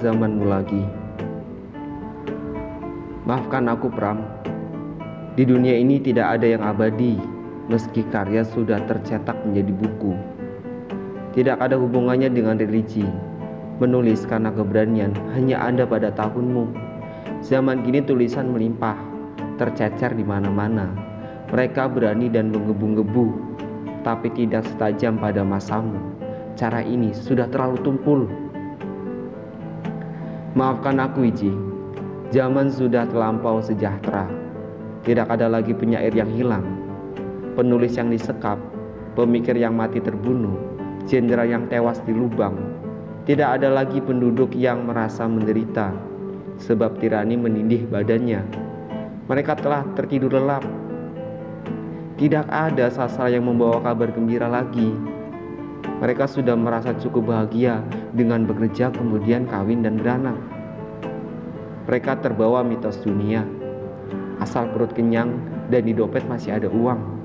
zamanmu lagi. Maafkan aku, Pram. Di dunia ini tidak ada yang abadi, meski karya sudah tercetak menjadi buku. Tidak ada hubungannya dengan religi. Menulis karena keberanian hanya ada pada tahunmu. Zaman kini tulisan melimpah, tercecer di mana-mana. Mereka berani dan menggebu-gebu, tapi tidak setajam pada masamu. Cara ini sudah terlalu tumpul. Maafkan aku, Iji. Zaman sudah terlampau sejahtera. Tidak ada lagi penyair yang hilang, penulis yang disekap, pemikir yang mati terbunuh, jenderal yang tewas di lubang. Tidak ada lagi penduduk yang merasa menderita, sebab tirani menindih badannya. Mereka telah tertidur lelap. Tidak ada sasar yang membawa kabar gembira lagi. Mereka sudah merasa cukup bahagia dengan bekerja kemudian kawin dan beranak. Mereka terbawa mitos dunia. Asal perut kenyang dan di dompet masih ada uang.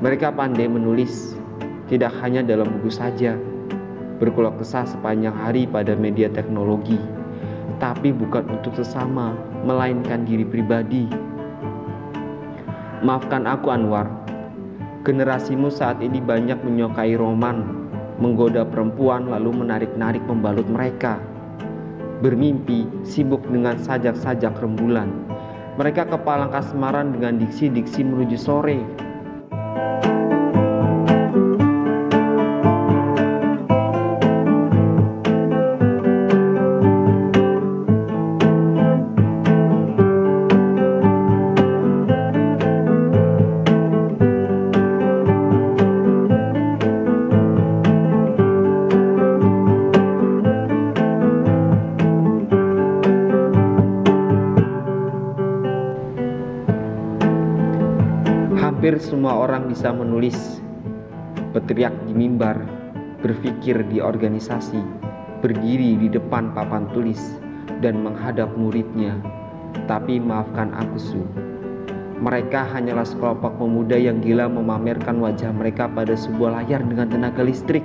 Mereka pandai menulis, tidak hanya dalam buku saja, berkeluh kesah sepanjang hari pada media teknologi, tapi bukan untuk sesama, melainkan diri pribadi. Maafkan aku Anwar, Generasimu saat ini banyak menyukai roman, menggoda perempuan lalu menarik-narik pembalut mereka. Bermimpi, sibuk dengan sajak-sajak rembulan. Mereka kepalang kasmaran dengan diksi-diksi menuju sore. Hampir semua orang bisa menulis, berteriak di mimbar, berpikir di organisasi, berdiri di depan papan tulis, dan menghadap muridnya. Tapi maafkan aku, Su. Mereka hanyalah sekelompok pemuda yang gila memamerkan wajah mereka pada sebuah layar dengan tenaga listrik.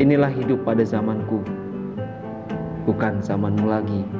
Inilah hidup pada zamanku, bukan zamanmu lagi.